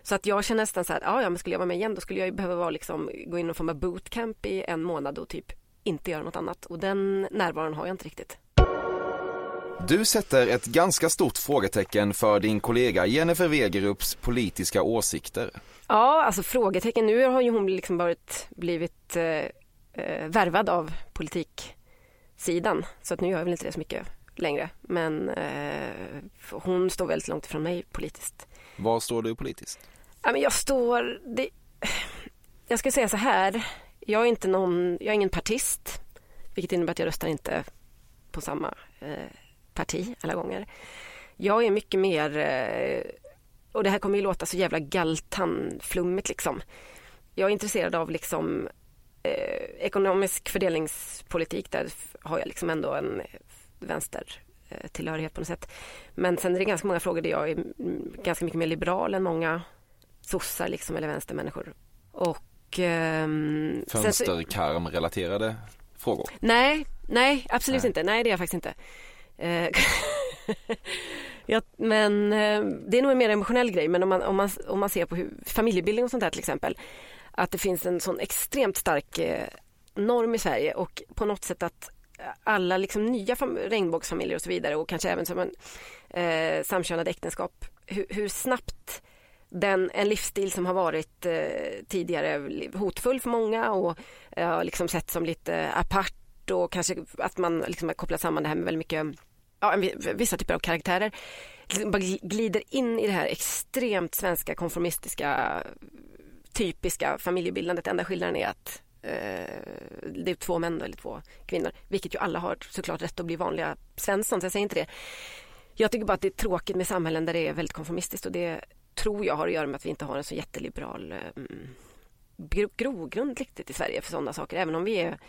Så att jag känner nästan så här, ja, ja men skulle jag vara med igen då skulle jag ju behöva vara liksom, gå in och få med bootcamp i en månad och typ inte göra något annat. Och den närvaron har jag inte riktigt. Du sätter ett ganska stort frågetecken för din kollega Jennifer Wegerups politiska åsikter. Ja, alltså frågetecken. Nu har ju hon liksom varit, blivit eh, eh, värvad av politiksidan. Så att nu gör jag väl inte det så mycket längre. Men eh, hon står väldigt långt ifrån mig politiskt. Var står du politiskt? Ja, men jag står... Det, jag ska säga så här. Jag är inte någon, jag är ingen partist. Vilket innebär att jag röstar inte på samma eh, parti alla gånger. Jag är mycket mer, eh, och det här kommer ju låta så jävla galtanflummigt liksom. Jag är intresserad av liksom eh, ekonomisk fördelningspolitik. Där har jag liksom ändå en vänster eh, tillhörighet på något sätt. Men sen är det ganska många frågor där jag är ganska mycket mer liberal än många sossar liksom, eller vänstermänniskor. Och... så- Fönsterkarm-relaterade frågor. Nej, nej absolut inte. Nej det är jag faktiskt inte. Eh, ja, men eh, det är nog en mer emotionell grej, men om man, om man, om man ser på hur, familjebildning och sånt där till exempel, att det finns en sån extremt stark eh, norm i Sverige och på något sätt att alla liksom nya regnbågsfamiljer och så vidare och kanske även som en eh, samkönade äktenskap, hur, hur snabbt den, en livsstil som har varit eh, tidigare hotfull för många och eh, liksom sett som lite apart och kanske att man liksom har kopplat samman det här med väldigt mycket ja, vissa typer av karaktärer bara glider in i det här extremt svenska konformistiska typiska familjebildandet. Enda skillnaden är att eh, det är två män eller två kvinnor, vilket ju alla har såklart rätt att bli vanliga Svensson, så jag säger inte det. Jag tycker bara att det är tråkigt med samhällen där det är väldigt konformistiskt och det tror jag har att göra med att vi inte har en så jätteliberal eh, grogrund riktigt i Sverige för sådana saker. Även om vi är,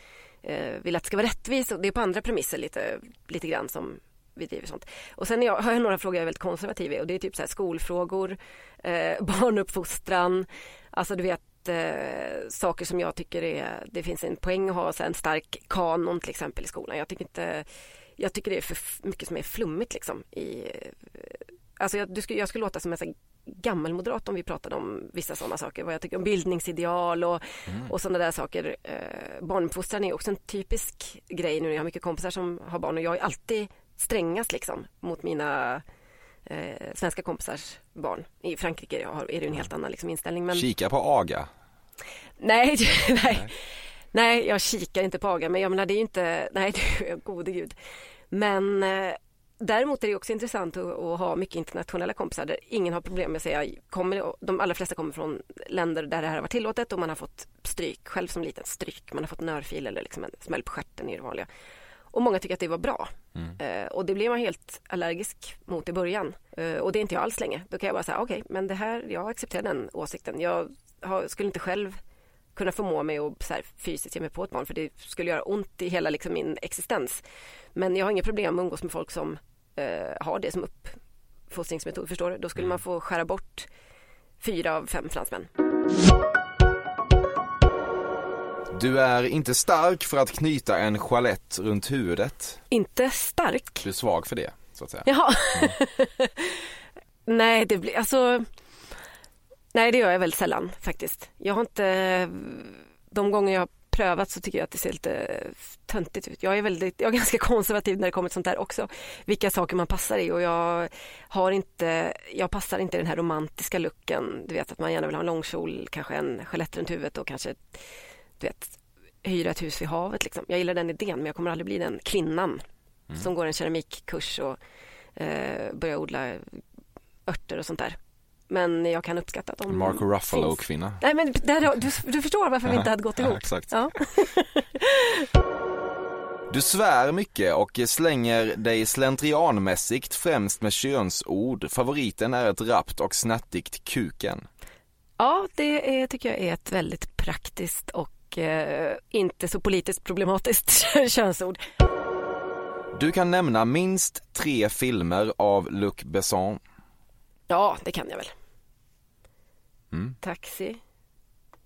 eh, vill att det ska vara rättvist och det är på andra premisser lite, lite grann som vi driver sånt. Och sen jag, har jag några frågor jag är väldigt konservativ i och det är typ så skolfrågor, eh, barnuppfostran, alltså du vet eh, saker som jag tycker är, det finns en poäng att ha så en stark kanon till exempel i skolan. Jag tycker inte, jag tycker det är för mycket som är flummigt liksom i eh, Alltså jag, du skulle, jag skulle låta som en gammelmoderat om vi pratade om vissa sådana saker. Vad jag tycker om bildningsideal och, mm. och sådana där saker. Eh, barnuppfostran är också en typisk grej nu när jag har mycket kompisar som har barn och jag är alltid strängast liksom mot mina eh, svenska kompisars barn. I Frankrike är det en helt annan liksom, inställning. Men... Kika på AGA? Nej, nej, nej, jag kikar inte på AGA men jag menar det är inte, nej gode gud. Men eh, Däremot är det också intressant att, att, ha mycket internationella kompisar där ingen har problem med att säga, kommer, de allra flesta kommer från länder där det här har varit tillåtet och man har fått stryk, själv som liten stryk, man har fått en örfil eller liksom en smäll på stjärten i det vanliga. Och många tycker att det var bra. Mm. Eh, och det blev man helt allergisk mot i början. Eh, och det är inte jag alls länge. Då kan jag bara säga, okej, okay, men det här, jag accepterar den åsikten. Jag har, skulle inte själv kunna förmå mig att så här, fysiskt ge mig på ett barn för det skulle göra ont i hela liksom, min existens. Men jag har inga problem med att umgås med folk som eh, har det som uppfostringsmetod. Förstår du? Då skulle man få skära bort fyra av fem fransmän. Du är inte stark för att knyta en chalett runt huvudet. Inte stark? Du är svag för det, så att säga. Jaha. Mm. nej, det blir alltså Nej, det gör jag väldigt sällan faktiskt. Jag har inte de gånger jag prövat så tycker jag att det ser lite töntigt ut. Jag är, väldigt, jag är ganska konservativ när det kommer till sånt där också. Vilka saker man passar i och jag har inte, jag passar inte i den här romantiska looken. Du vet att man gärna vill ha en långkjol, kanske en chalett runt huvudet och kanske du vet, hyra ett hus vid havet. Liksom. Jag gillar den idén men jag kommer aldrig bli den kvinnan mm. som går en keramikkurs och eh, börjar odla örter och sånt där. Men jag kan uppskatta att de Marco Ruffalo-kvinna. Nej men där, du, du förstår varför vi inte hade gått ihop. Ja, exakt. Ja. Du svär mycket och slänger dig slentrianmässigt främst med könsord. Favoriten är ett rappt och snärtigt kuken. Ja, det är, tycker jag är ett väldigt praktiskt och eh, inte så politiskt problematiskt könsord. Du kan nämna minst tre filmer av Luc Besson. Ja, det kan jag väl. Mm. Taxi.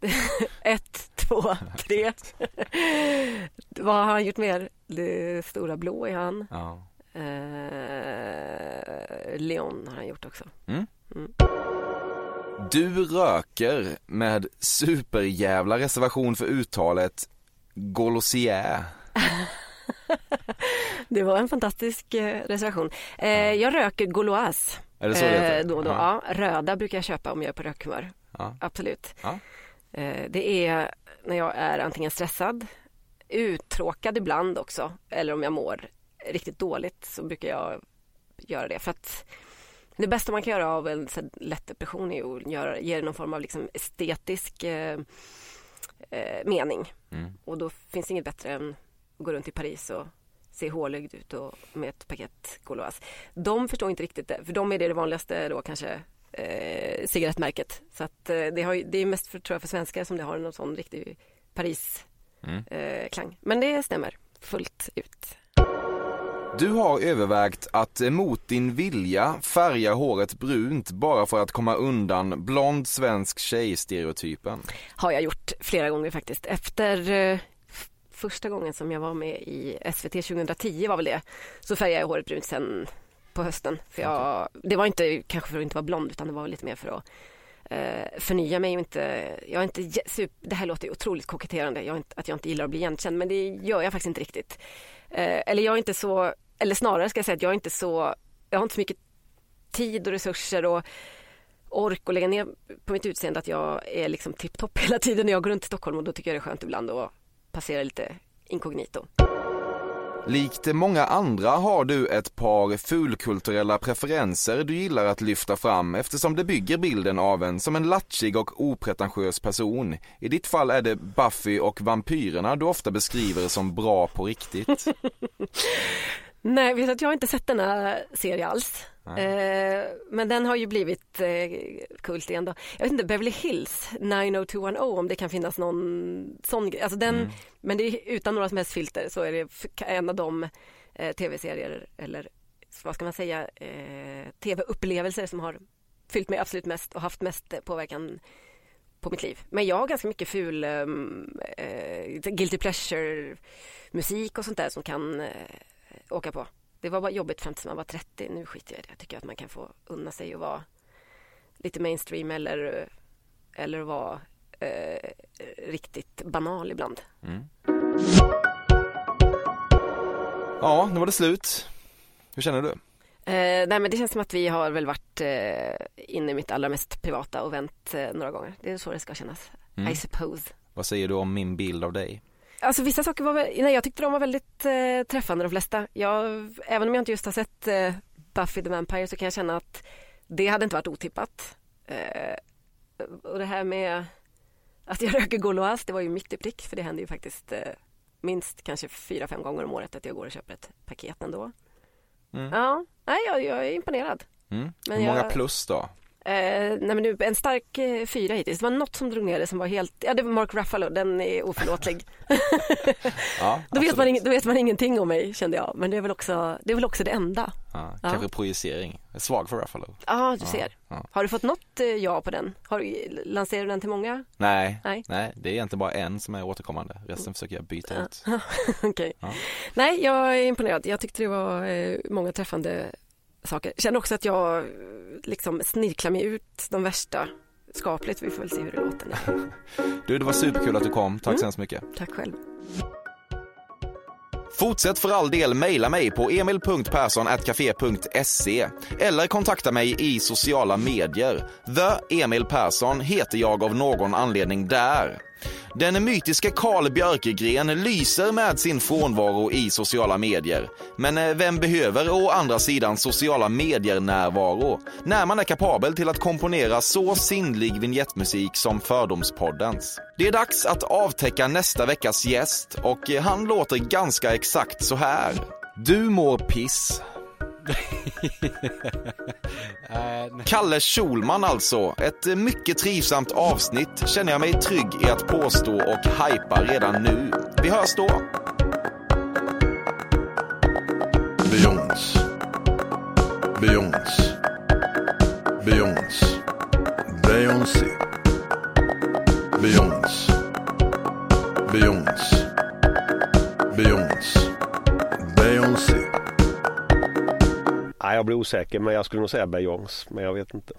Ett, två, tre. Vad har han gjort mer? Det stora blå är han. Ja. Eh, Leon har han gjort också. Mm. Mm. Du röker med superjävla reservation för uttalet Golosier. det var en fantastisk eh, reservation. Eh, jag röker Gauloise. Är det så det eh, då, då. Ja. ja. Röda brukar jag köpa om jag är på rökhumör. Ja. Absolut. Eh, det är när jag är antingen stressad, uttråkad ibland också eller om jag mår riktigt dåligt så brukar jag göra det. För att det bästa man kan göra av en lätt depression är att göra, ge någon form av liksom estetisk eh, eh, mening. Mm. Och då finns det inget bättre än att gå runt i Paris och se hålögd ut och med ett paket Gauloise. De förstår inte riktigt det, för de är det, det vanligaste då kanske eh, cigarettmärket. Så att eh, det, har, det är mest för, tror jag, för svenskar som det har någon sån riktig Paris-klang. Mm. Eh, Men det stämmer fullt ut. Du har övervägt att mot din vilja färga håret brunt bara för att komma undan blond svensk tjej-stereotypen. Har jag gjort flera gånger faktiskt. Efter eh, första gången som jag var med i SVT 2010 var väl det, så färgade jag håret brunt. Sen på hösten. För jag, Det var inte kanske för att inte vara blond utan det var lite mer för att eh, förnya mig. Inte, jag är inte, super, det här låter otroligt koketterande, jag inte, att jag inte gillar att bli igenkänd men det gör jag faktiskt inte riktigt. Eh, eller jag är inte så, eller snarare ska jag säga att jag är inte så, jag har inte så mycket tid och resurser och ork att lägga ner på mitt utseende att jag är liksom tipptopp hela tiden när jag går runt i Stockholm och då tycker jag det är skönt ibland att passera lite inkognito. Likt många andra har du ett par fulkulturella preferenser du gillar att lyfta fram eftersom det bygger bilden av en som en latchig och opretentiös person. I ditt fall är det Buffy och vampyrerna du ofta beskriver som bra på riktigt. Nej, vet du att jag har inte sett denna serie alls. Eh, men den har ju blivit eh, kult igen då. Jag vet inte, Beverly Hills 90210 om det kan finnas någon sån grej. Alltså den, Men det är utan några som helst filter så är det en av de eh, tv-serier eller vad ska man säga eh, tv-upplevelser som har fyllt mig absolut mest och haft mest påverkan på mitt liv. Men jag har ganska mycket ful um, eh, guilty pleasure musik och sånt där som kan åka på. Det var bara jobbigt fram tills man var 30. Nu skiter jag i det. Jag tycker att man kan få unna sig att vara lite mainstream eller, eller vara eh, riktigt banal ibland. Mm. Ja, nu var det slut. Hur känner du? Eh, nej men det känns som att vi har väl varit eh, inne i mitt allra mest privata och vänt eh, några gånger. Det är så det ska kännas. Mm. I suppose. Vad säger du om min bild av dig? Alltså vissa saker var väl, nej jag tyckte de var väldigt eh, träffande de flesta. Jag, även om jag inte just har sett eh, Buffy the Vampire så kan jag känna att det hade inte varit otippat. Eh, och det här med att jag röker Gauloise, det var ju mitt i prick för det händer ju faktiskt eh, minst kanske fyra, fem gånger om året att jag går och köper ett paket ändå. Mm. Ja, nej jag, jag är imponerad. Mm. Men Hur många jag- plus då? Eh, nej men nu, en stark eh, fyra hittills. Det var något som drog ner det som var helt, ja det var Mark Ruffalo, den är oförlåtlig. Ja, Då vet, man, då vet man ingenting om mig kände jag, men det är väl också det, är väl också det enda. Ja, Ja. kanske projicering. Svag för Ruffalo. Ja, du ser. ja. Har du fått något eh, ja på den? Har du, lanserar du den till många? Nej, Nej. nej, det är egentligen bara en som är återkommande. Resten försöker jag byta ut. Okej. Ja. Nej, jag är imponerad. Jag tyckte det var eh, många träffande saker. Känner också att jag eh, liksom snirklar mig ut de värsta skapligt. Vi får väl se hur det låter. Du, det var superkul att du kom. Tack Mm. så hemskt mycket. Tack själv. Fortsätt för all del mejla mig på emil.persson.cafe.se eller kontakta mig i sociala medier. The Emil Persson heter jag av någon anledning där. Den mytiska Karl Björkegren lyser med sin frånvaro i sociala medier. Men eh, vem behöver å andra sidan sociala medier-närvaro när man är kapabel till att komponera så sinnlig vignettmusik som Fördomspoddens? Det är dags att avtäcka nästa veckas gäst och eh, han låter ganska exakt så här. Du mår piss. Kalle Schulman alltså. Ett mycket trivsamt avsnitt känner jag mig trygg i att påstå och hajpa redan nu. Vi hörs då. Beyoncé. Beyoncé. Beyoncé. Beyoncé. Beyoncé. Beyoncé. Beyoncé. Nej, jag blir osäker, men jag skulle nog säga Bayons. men jag vet inte.